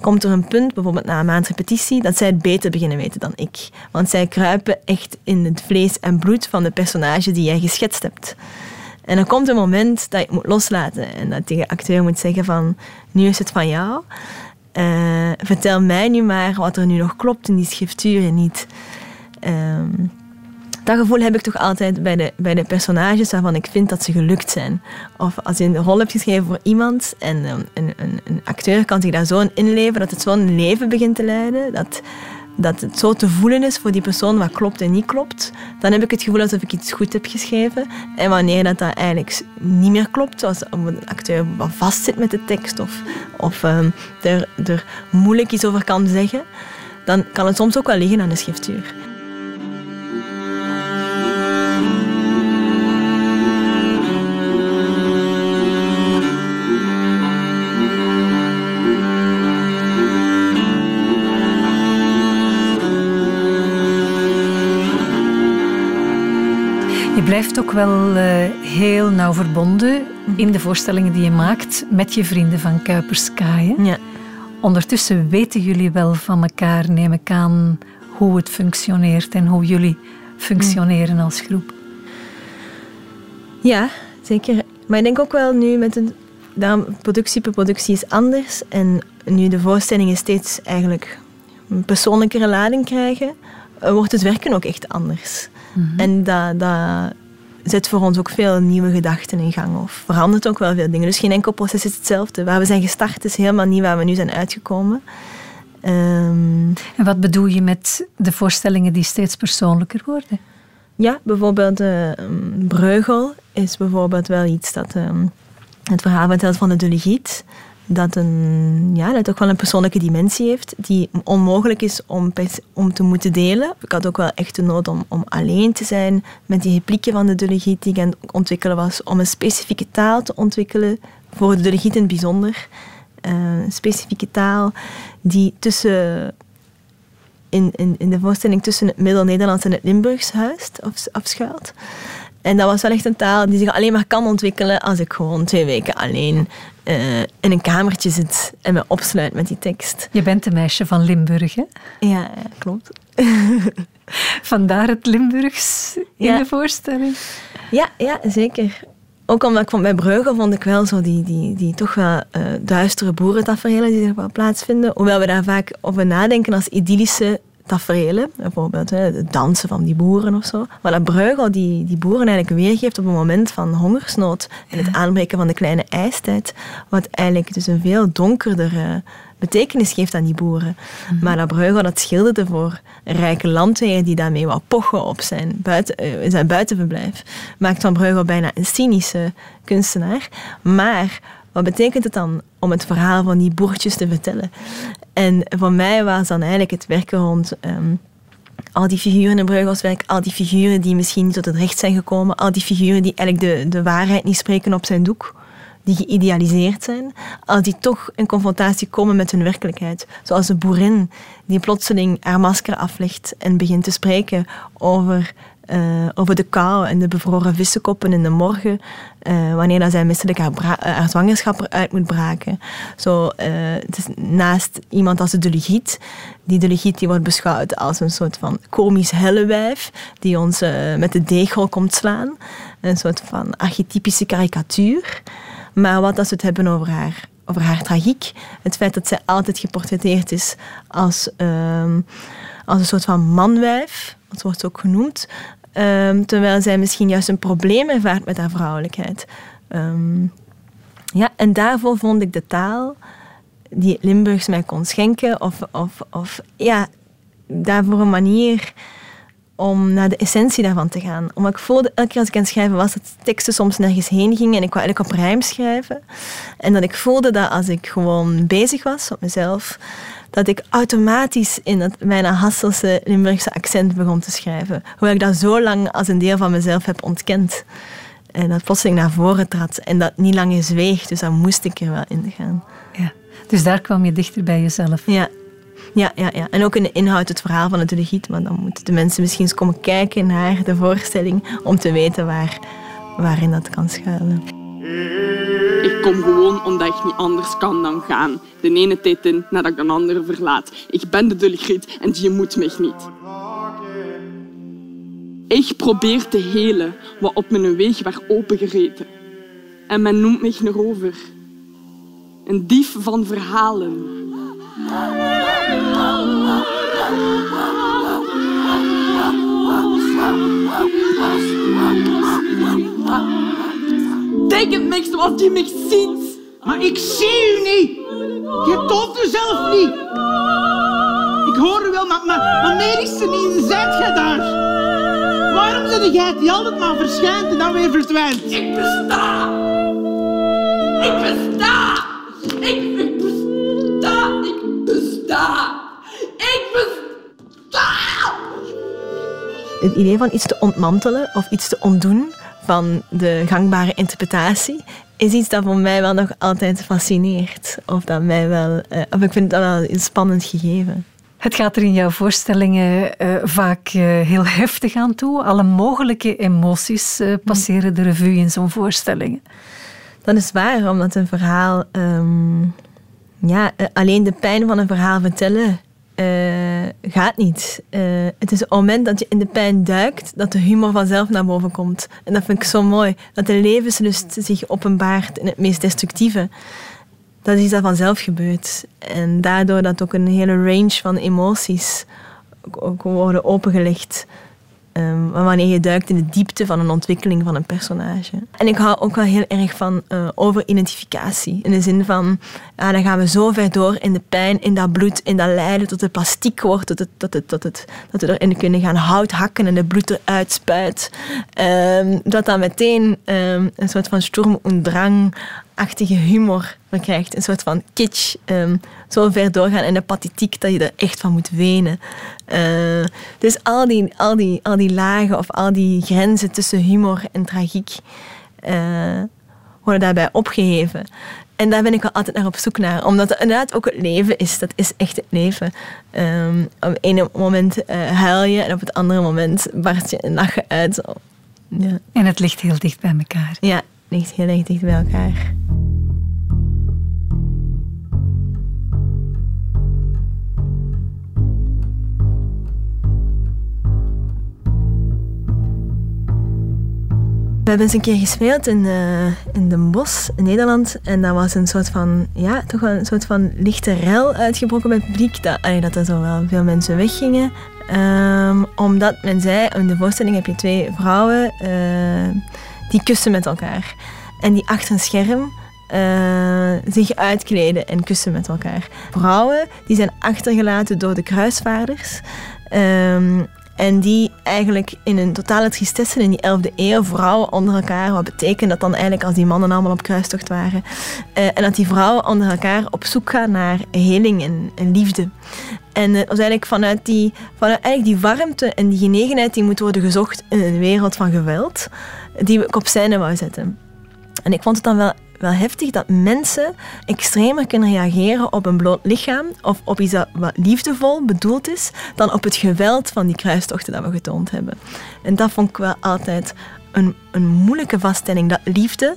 komt er een punt, bijvoorbeeld na een maand repetitie, dat zij het beter beginnen weten dan ik. Want zij kruipen echt in het vlees en bloed van de personage die jij geschetst hebt. En dan komt een moment dat je het moet loslaten en dat tegen de acteur moet zeggen van, nu is het van jou. Eh, vertel mij nu maar wat er nu nog klopt in die schrifturen niet. Ehm, dat gevoel heb ik toch altijd bij de, bij de personages waarvan ik vind dat ze gelukt zijn. Of als je een rol hebt geschreven voor iemand en um, een, een, een acteur kan zich daar zo in inleven dat het zo'n leven begint te leiden, dat, dat het zo te voelen is voor die persoon wat klopt en niet klopt, dan heb ik het gevoel alsof ik iets goed heb geschreven. En wanneer dat, dat eigenlijk niet meer klopt, zoals een acteur wat vastzit met de tekst of, of um, er, er moeilijk iets over kan zeggen, dan kan het soms ook wel liggen aan de schriftuur. Blijft ook wel uh, heel nauw verbonden in de voorstellingen die je maakt met je vrienden van Kuiperskaaien. Ja. Ondertussen weten jullie wel van elkaar, neem ik aan, hoe het functioneert en hoe jullie functioneren als groep. Ja, zeker. Maar ik denk ook wel nu met een daarom, productie per productie is anders. En nu de voorstellingen steeds eigenlijk een persoonlijkere lading krijgen, wordt het werken ook echt anders. Mm-hmm. En dat, dat zet voor ons ook veel nieuwe gedachten in gang. Of verandert ook wel veel dingen. Dus geen enkel proces is hetzelfde. Waar we zijn gestart is helemaal niet waar we nu zijn uitgekomen. Um, en wat bedoel je met de voorstellingen die steeds persoonlijker worden? Ja, bijvoorbeeld uh, Breugel is bijvoorbeeld wel iets dat um, het verhaal vertelt van de Delegiet. Dat, een, ja, dat ook wel een persoonlijke dimensie heeft die onmogelijk is om, om te moeten delen. Ik had ook wel echt de nood om, om alleen te zijn met die replieken van de Delegiet die ik aan het ontwikkelen was. Om een specifieke taal te ontwikkelen, voor de Delegiet in het bijzonder. Uh, een specifieke taal die tussen in, in, in de voorstelling tussen het Middel-Nederlands en het Limburgs huist of afschuilt. En dat was wel echt een taal die zich alleen maar kan ontwikkelen als ik gewoon twee weken alleen uh, in een kamertje zit en me opsluit met die tekst. Je bent een meisje van Limburg, hè? Ja, klopt. Vandaar het Limburgs in ja. de voorstelling. Ja, ja, zeker. Ook omdat ik vond bij Breugel vond ik wel zo die, die, die toch wel uh, duistere boerentaferelen die zich wel plaatsvinden. Hoewel we daar vaak over nadenken als idyllische taferelen. Bijvoorbeeld hè, het dansen van die boeren of zo. Maar dat Breugel die, die boeren eigenlijk weergeeft op een moment van hongersnood en het aanbreken van de kleine ijstijd. Wat eigenlijk dus een veel donkerdere betekenis geeft aan die boeren. Mm-hmm. Maar dat Breugel dat schilderde voor rijke landwegen die daarmee wat pochen op zijn, buiten, uh, zijn buitenverblijf. Maakt van Breugel bijna een cynische kunstenaar. Maar wat betekent het dan om het verhaal van die boertjes te vertellen? En voor mij was dan eigenlijk het werken rond um, al die figuren in Breugelswerk, al die figuren die misschien niet tot het recht zijn gekomen, al die figuren die eigenlijk de, de waarheid niet spreken op zijn doek, die geïdealiseerd zijn, als die toch in confrontatie komen met hun werkelijkheid. Zoals de boerin die plotseling haar masker aflegt en begint te spreken over uh, over de kou en de bevroren vissenkoppen in de morgen, uh, wanneer dat zij misselijk haar, haar, zwangerschap eruit moet braken. Zo, naast iemand als de Delegiet, die Delegiet die wordt beschouwd als een soort van komisch hellewijf, die ons met de degel komt slaan. Een soort van archetypische karikatuur. Maar wat als we het hebben over haar over haar tragiek. Het feit dat zij altijd geportretteerd is als, ehm, als een soort van manwijf, dat wordt ook genoemd. Ehm, terwijl zij misschien juist een probleem ervaart met haar vrouwelijkheid. Ehm, ja, en daarvoor vond ik de taal die Limburgs mij kon schenken, of, of, of ja, daarvoor een manier om naar de essentie daarvan te gaan. Omdat ik voelde, elke keer als ik aan het schrijven was, dat teksten soms nergens heen gingen en ik wou eigenlijk op rijm schrijven. En dat ik voelde dat als ik gewoon bezig was op mezelf, dat ik automatisch in dat bijna Hasselse Limburgse accent begon te schrijven. Hoewel ik dat zo lang als een deel van mezelf heb ontkend. En dat plotseling naar voren trad en dat niet langer zweeg, dus dan moest ik er wel in gaan. Ja, dus daar kwam je dichter bij jezelf. Ja, ja, ja, ja. En ook in de inhoud, het verhaal van het Legiet. Maar dan moeten de mensen misschien eens komen kijken naar de voorstelling om te weten waar, waarin dat kan schuilen. Ik kom gewoon omdat ik niet anders kan dan gaan. De ene tijd in nadat ik de andere verlaat. Ik ben de Dulgriet en die moet mij niet. Ik probeer te helen wat op mijn weg werd opengereten. En men noemt mij een rover. Een dief van verhalen. Denk het niks zoals je me ziet. Maar ik zie u niet. Je toont u zelf niet. Ik hoor u wel, maar, maar, maar meer is er niet. Zet je daar? Waarom zit jij die altijd maar verschijnt en dan weer verdwijnt? Ik besta. Ik besta. Ik, ik besta. Ik besta. Ik besta. Het idee van iets te ontmantelen of iets te ontdoen van de gangbare interpretatie is iets dat voor mij wel nog altijd fascineert. Of, dat mij wel, eh, of ik vind dat wel een spannend gegeven. Het gaat er in jouw voorstellingen uh, vaak uh, heel heftig aan toe. Alle mogelijke emoties uh, passeren de revue in zo'n voorstellingen. Dat is waar, omdat een verhaal... Um, ja, alleen de pijn van een verhaal vertellen gaat niet. het is op het moment dat je in de pijn duikt, dat de humor vanzelf naar boven komt. En dat vind ik zo mooi. Dat de levenslust zich openbaart in het meest destructieve dat is dat vanzelf gebeurt. En daardoor dat ook een hele range van emoties ook worden opengelegd. Um, wanneer je duikt in de diepte van een ontwikkeling van een personage. En ik hou ook wel heel erg van uh, overidentificatie. In de zin van, ja, dan gaan we zo ver door in de pijn, in dat bloed, in dat lijden, tot het plastiek wordt, tot, het, tot, het, tot het, dat we erin kunnen gaan hout hakken en het bloed eruit spuit. Um, dat dan meteen um, een soort van sturm en drang achtige humor krijgt. Een soort van kitsch. Um, zo ver doorgaan in de pathetiek dat je er echt van moet wenen. Uh, dus al die, al, die, al die lagen of al die grenzen tussen humor en tragiek uh, worden daarbij opgeheven. En daar ben ik wel altijd naar op zoek naar. Omdat het inderdaad ook het leven is. Dat is echt het leven. Um, op het ene moment uh, huil je en op het andere moment barst je een lachen uit. Ja. En het ligt heel dicht bij elkaar. Ja, ligt heel erg dicht bij elkaar. We hebben eens een keer gespeeld in, uh, in Den Bosch, in Nederland. En dat was een soort van, ja, toch wel een soort van lichte rel uitgebroken bij het publiek. Dat, allee, dat er zo wel veel mensen weggingen. Um, omdat men zei, in de voorstelling heb je twee vrouwen uh, die kussen met elkaar. En die achter een scherm uh, zich uitkleden en kussen met elkaar. Vrouwen die zijn achtergelaten door de kruisvaarders. Um, en die eigenlijk in een totale tristesse in die 11e eeuw, vrouwen onder elkaar, wat betekent dat dan eigenlijk als die mannen allemaal op kruistocht waren, uh, en dat die vrouwen onder elkaar op zoek gaan naar heling en, liefde. En was eigenlijk vanuit die, vanuit eigenlijk die warmte en die genegenheid die moet worden gezocht in een wereld van geweld, die ik op scène wou zetten. En ik vond het dan wel wel heftig dat mensen extremer kunnen reageren op een bloot lichaam of op iets wat liefdevol bedoeld is, dan op het geweld van die kruistochten dat we getoond hebben. En dat vond ik wel altijd een, een moeilijke vaststelling, dat liefde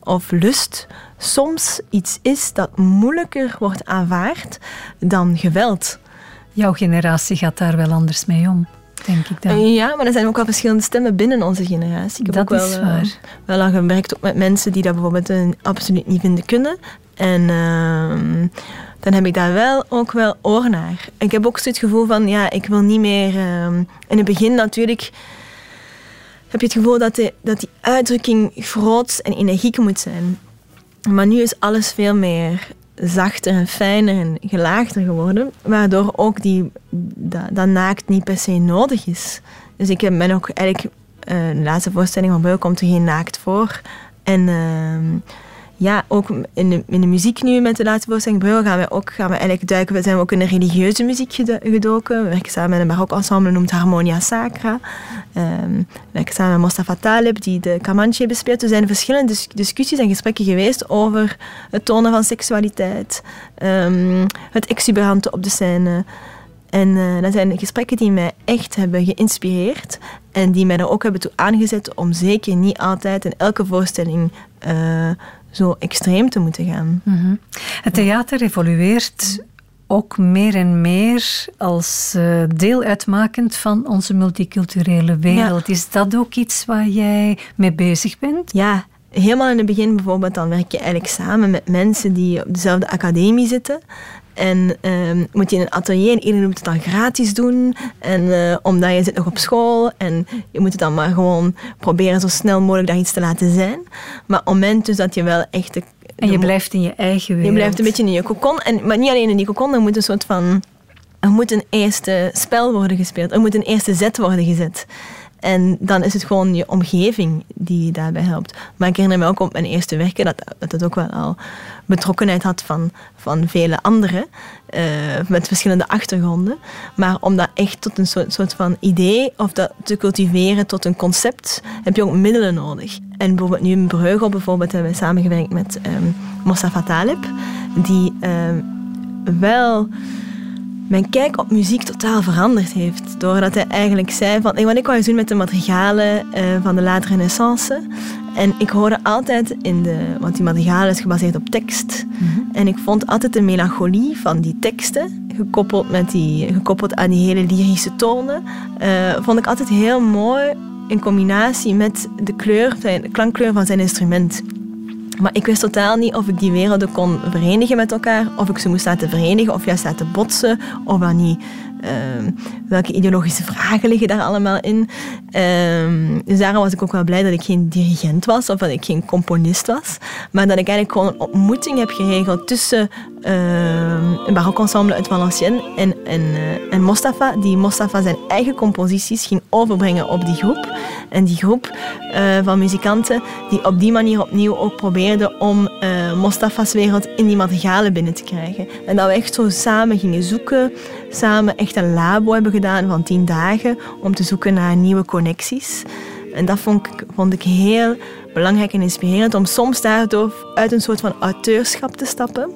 of lust soms iets is dat moeilijker wordt aanvaard dan geweld. Jouw generatie gaat daar wel anders mee om. Denk ik dan. Ja, maar er zijn ook wel verschillende stemmen binnen onze generatie. Ik heb Dat ook wel, is eh, waar. wel al gewerkt ook met mensen die dat bijvoorbeeld absoluut niet vinden kunnen. En ehm, dan heb ik daar wel ook wel oor naar. Ik heb ook zo het gevoel van, ja, ik wil niet meer... ehm, in het begin natuurlijk heb je het gevoel dat, de, dat die uitdrukking groot en energiek moet zijn. Maar nu is alles veel meer zachter en fijner en gelaagder geworden, waardoor ook die, dat, naakt niet per se nodig is. Dus ik ben ook eigenlijk, eh, de laatste voorstelling van Beul komt er geen naakt voor. En ehm, ja, ook in de, in de muziek nu met de laatste voorstelling Beul gaan we ook gaan we eigenlijk duiken. We zijn ook in de religieuze muziek gedo- gedoken. We werken samen met een barok ensemble noemt Harmonia Sacra. Ehm, we werken samen met Mostafa Taleb, die de Comanche bespeelt. Er zijn verschillende dis- discussies en gesprekken geweest over het tonen van seksualiteit, ehm, het exuberante op de scène. En eh, dat zijn gesprekken die mij echt hebben geïnspireerd en die mij er ook hebben toe aangezet om zeker niet altijd in elke voorstelling eh, zo extreem te moeten gaan. Mhm. Het theater evolueert ook meer en meer als eh, deel uitmakend van onze multiculturele wereld. Is dat ook iets waar jij mee bezig bent? Ja, helemaal in het begin bijvoorbeeld, dan werk je eigenlijk samen met mensen die op dezelfde academie zitten. En ehm, moet je in een atelier en iedereen moet het dan gratis doen. En eh, omdat je zit nog op school en je moet het dan maar gewoon proberen zo snel mogelijk daar iets te laten zijn. Maar op het moment dus dat je wel echt... De, En je blijft in je eigen wereld. je blijft een beetje in je cocon. En, maar niet alleen in die cocon, er moet een soort van... Er moet een eerste spel worden gespeeld. Er moet een eerste zet worden gezet. En dan is het gewoon je omgeving die je daarbij helpt. Maar ik herinner me ook op mijn eerste werken dat, dat het ook wel al betrokkenheid had van, van vele anderen. eh, met verschillende achtergronden. Maar om dat echt tot een soort, van idee of dat te cultiveren tot een concept, heb je ook middelen nodig. En bijvoorbeeld nu in Breugel bijvoorbeeld hebben we samengewerkt met ehm Mostafa Taleb. Die ehm, wel mijn kijk op muziek totaal veranderd heeft. Doordat hij eigenlijk zei van... Want ik wou eens doen met de madrigalen eh, van de late renaissance. En ik hoorde altijd in de... Want die madrigalen is gebaseerd op tekst. En ik vond altijd de melancholie van die teksten... gekoppeld, met die, gekoppeld aan die hele lyrische tonen... eh, vond ik altijd heel mooi in combinatie met de kleur, de klankkleur van zijn instrument. Maar ik wist totaal niet of ik die werelden kon verenigen met elkaar, of ik ze moest laten verenigen, of juist laten botsen, of dan niet. Ehm, welke ideologische vragen liggen daar allemaal in? Ehm, dus daarom was ik ook wel blij dat ik geen dirigent was, of dat ik geen componist was, maar dat ik eigenlijk gewoon een ontmoeting heb geregeld tussen ehm, een barokensemble uit Valenciennes en, en, eh, en Mostafa, die Mostafa zijn eigen composities ging overbrengen op die groep. En die groep eh, van muzikanten die op die manier opnieuw ook probeerden om eh, Mostafa's wereld in die madrigalen binnen te krijgen. En dat we echt zo samen gingen zoeken, samen echt een labo hebben gedaan van tien dagen om te zoeken naar nieuwe connecties. En dat vond ik, vond ik heel belangrijk en inspirerend om soms daardoor uit een soort van auteurschap te stappen.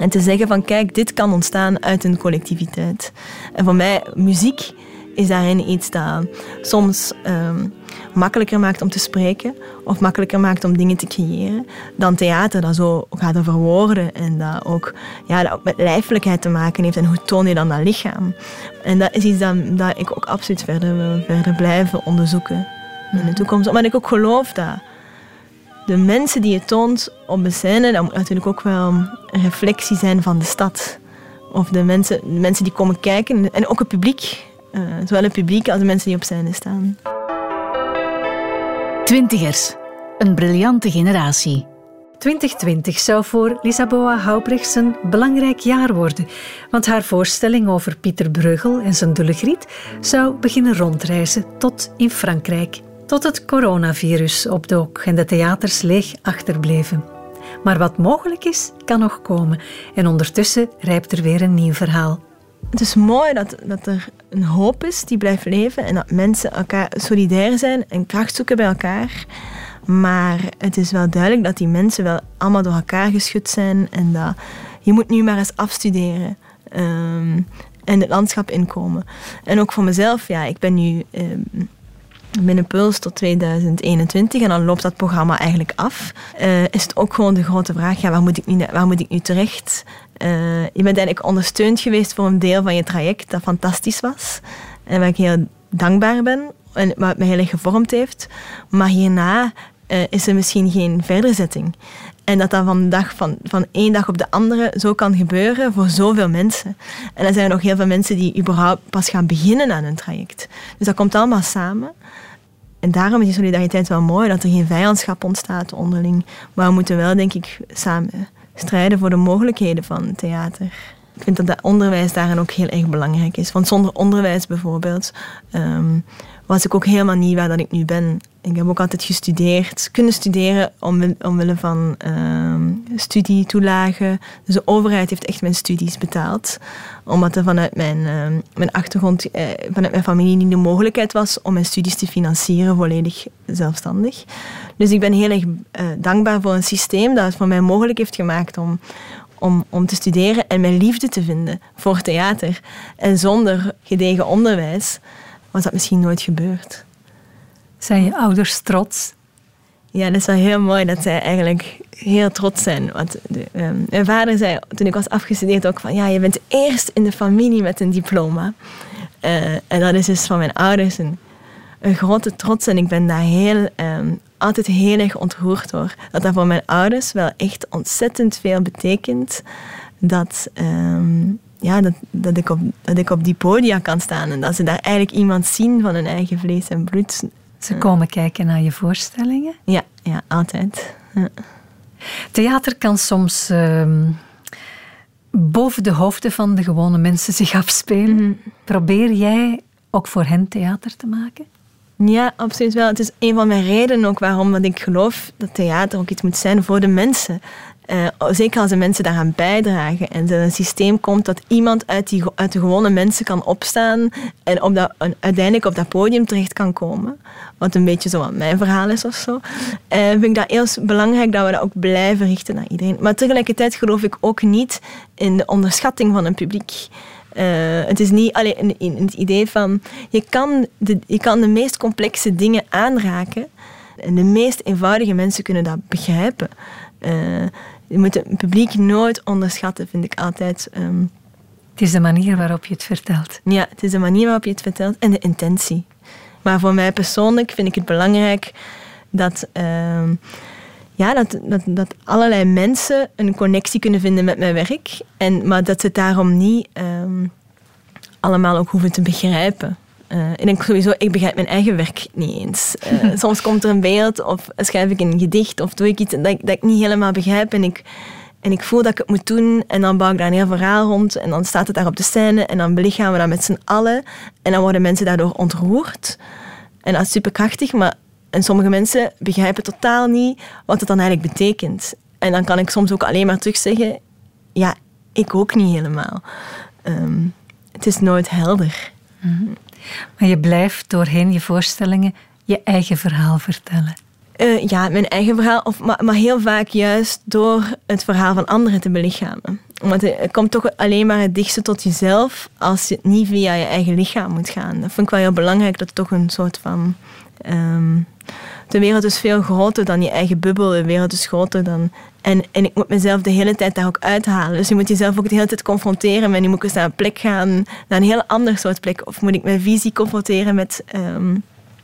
En te zeggen van kijk, dit kan ontstaan uit een collectiviteit. En voor mij, muziek is daarin iets dat soms ehm, makkelijker maakt om te spreken of makkelijker maakt om dingen te creëren dan theater dat zo gaat over woorden en dat ook, ja, dat ook met lijfelijkheid te maken heeft en hoe toon je dan dat lichaam. En dat is iets dat, dat ik ook absoluut verder wil verder blijven onderzoeken in de toekomst. Omdat ik ook geloof dat de mensen die je toont op de scène, dat moet natuurlijk ook wel een reflectie zijn van de stad. Of de mensen, de mensen die komen kijken en ook het publiek. Eh, zowel het publiek als de mensen die op scène staan. Twintigers. Een briljante generatie. 2020 zou voor Lisaboa Houbrechts een belangrijk jaar worden, want haar voorstelling over Pieter Bruegel en zijn dulle griet zou beginnen rondreizen tot in Frankrijk, tot het coronavirus opdook en de theaters leeg achterbleven. Maar wat mogelijk is, kan nog komen en ondertussen rijpt er weer een nieuw verhaal. Het is mooi dat, dat er een hoop is die blijft leven en dat mensen elkaar solidair zijn en kracht zoeken bij elkaar. Maar het is wel duidelijk dat die mensen wel allemaal door elkaar geschud zijn en dat je moet nu maar eens afstuderen ehm, en het landschap inkomen. En ook voor mezelf, ja, ik ben nu ehm, binnen Puls tot 2021 en dan loopt dat programma eigenlijk af. Eh, is het ook gewoon de grote vraag, ja, moet ik nu, waar moet ik nu terecht? Eh, je bent eigenlijk ondersteund geweest voor een deel van je traject dat fantastisch was. En waar ik heel dankbaar ben en wat mij heel erg gevormd heeft. Maar hierna eh, is er misschien geen verderzetting. En dat dat van, dag, van, van één dag op de andere zo kan gebeuren voor zoveel mensen. En dan zijn er nog heel veel mensen die überhaupt pas gaan beginnen aan hun traject. Dus dat komt allemaal samen. En daarom is die solidariteit wel mooi, dat er geen vijandschap ontstaat onderling. Maar we moeten wel, denk ik, samen strijden voor de mogelijkheden van theater. Ik vind dat dat onderwijs daarin ook heel erg belangrijk is. Want zonder onderwijs bijvoorbeeld ehm, was ik ook helemaal niet waar dat ik nu ben. Ik heb ook altijd gestudeerd, kunnen studeren omwille, omwille van ehm, studietoelagen. Dus de overheid heeft echt mijn studies betaald. Omdat er vanuit mijn, ehm, mijn achtergrond, eh, vanuit mijn familie niet de mogelijkheid was om mijn studies te financieren volledig zelfstandig. Dus ik ben heel erg eh, dankbaar voor een systeem dat het voor mij mogelijk heeft gemaakt om, om, om te studeren en mijn liefde te vinden voor theater. En zonder gedegen onderwijs was dat misschien nooit gebeurd. Zijn je ouders trots? Ja, dat is wel heel mooi dat zij eigenlijk heel trots zijn. Want de, ehm, mijn vader zei toen ik was afgestudeerd ook van... Ja, je bent eerst in de familie met een diploma. Eh, en dat is dus van mijn ouders een, een grote trots. En ik ben daar heel, ehm, altijd heel erg ontroerd door. Dat dat voor mijn ouders wel echt ontzettend veel betekent. Dat... ehm, ja, dat, dat, ik op, dat ik op die podia kan staan en dat ze daar eigenlijk iemand zien van hun eigen vlees en bloed. Ze komen kijken naar je voorstellingen? Ja, ja altijd. Ja. Theater kan soms ehm, boven de hoofden van de gewone mensen zich afspelen. Probeer jij ook voor hen theater te maken? Ja, absoluut wel. Het is een van mijn redenen ook waarom ik geloof dat theater ook iets moet zijn voor de mensen. Eh, zeker als de mensen daaraan bijdragen en er een systeem komt dat iemand uit, die, uit de gewone mensen kan opstaan en uiteindelijk op dat podium terecht kan komen. Wat een beetje zo wat mijn verhaal is of zo. Eh, vind ik dat heel belangrijk dat we dat ook blijven richten naar iedereen. Maar tegelijkertijd geloof ik ook niet in de onderschatting van een publiek. Eh, het is niet alleen in, in het idee van je kan, de, je kan de meest complexe dingen aanraken en de meest eenvoudige mensen kunnen dat begrijpen. Je moet het publiek nooit onderschatten, vind ik altijd. ehm. Het is de manier waarop je het vertelt. ja, het is de manier waarop je het vertelt en de intentie. Maar voor mij persoonlijk vind ik het belangrijk dat, ehm, ja, dat, dat, dat allerlei mensen een connectie kunnen vinden met mijn werk. En, maar dat ze het daarom niet ehm, allemaal ook hoeven te begrijpen. Eh, ik denk sowieso, ik begrijp mijn eigen werk niet eens. Eh, soms komt er een beeld of schrijf ik een gedicht of doe ik iets dat ik, dat ik niet helemaal begrijp. En ik, en ik voel dat ik het moet doen en dan bouw ik daar een heel verhaal rond en dan staat het daar op de scène en dan belichamen we dat met z'n allen. En dan worden mensen daardoor ontroerd. En dat is superkrachtig, maar en sommige mensen begrijpen totaal niet wat het dan eigenlijk betekent. En dan kan ik soms ook alleen maar terug zeggen, ja, ik ook niet helemaal. Ehm, het is nooit helder. Maar je blijft doorheen je voorstellingen je eigen verhaal vertellen. Eh, ja, mijn eigen verhaal, of, maar, maar heel vaak juist door het verhaal van anderen te belichamen. Want het komt toch alleen maar het dichtste tot jezelf als je het niet via je eigen lichaam moet gaan. Dat vind ik wel heel belangrijk, dat toch een soort van... ehm, de wereld is veel groter dan je eigen bubbel. De wereld is groter dan... En, en ik moet mezelf de hele tijd daar ook uithalen. Dus je moet jezelf ook de hele tijd confronteren met... Nu moet ik eens naar een plek gaan, naar een heel ander soort plek. Of moet ik mijn visie confronteren met... ehm,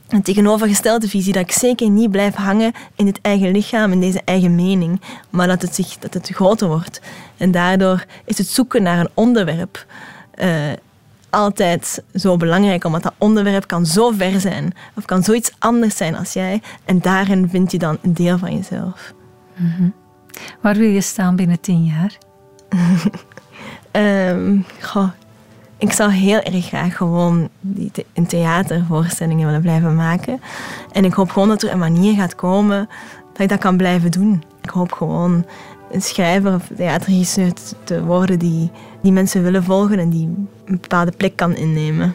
een tegenovergestelde visie, dat ik zeker niet blijf hangen in het eigen lichaam, in deze eigen mening, maar dat het, zich, dat het groter wordt. En daardoor is het zoeken naar een onderwerp eh, altijd zo belangrijk, omdat dat onderwerp kan zo ver zijn, of kan zoiets anders zijn als jij, en daarin vind je dan een deel van jezelf. Waar wil je staan binnen tien jaar? Ehm, ik zou heel erg graag gewoon die een theatervoorstellingen willen blijven maken. En ik hoop gewoon dat er een manier gaat komen dat ik dat kan blijven doen. Ik hoop gewoon een schrijver of theaterregisseur te- te worden die, die mensen willen volgen en die een bepaalde plek kan innemen.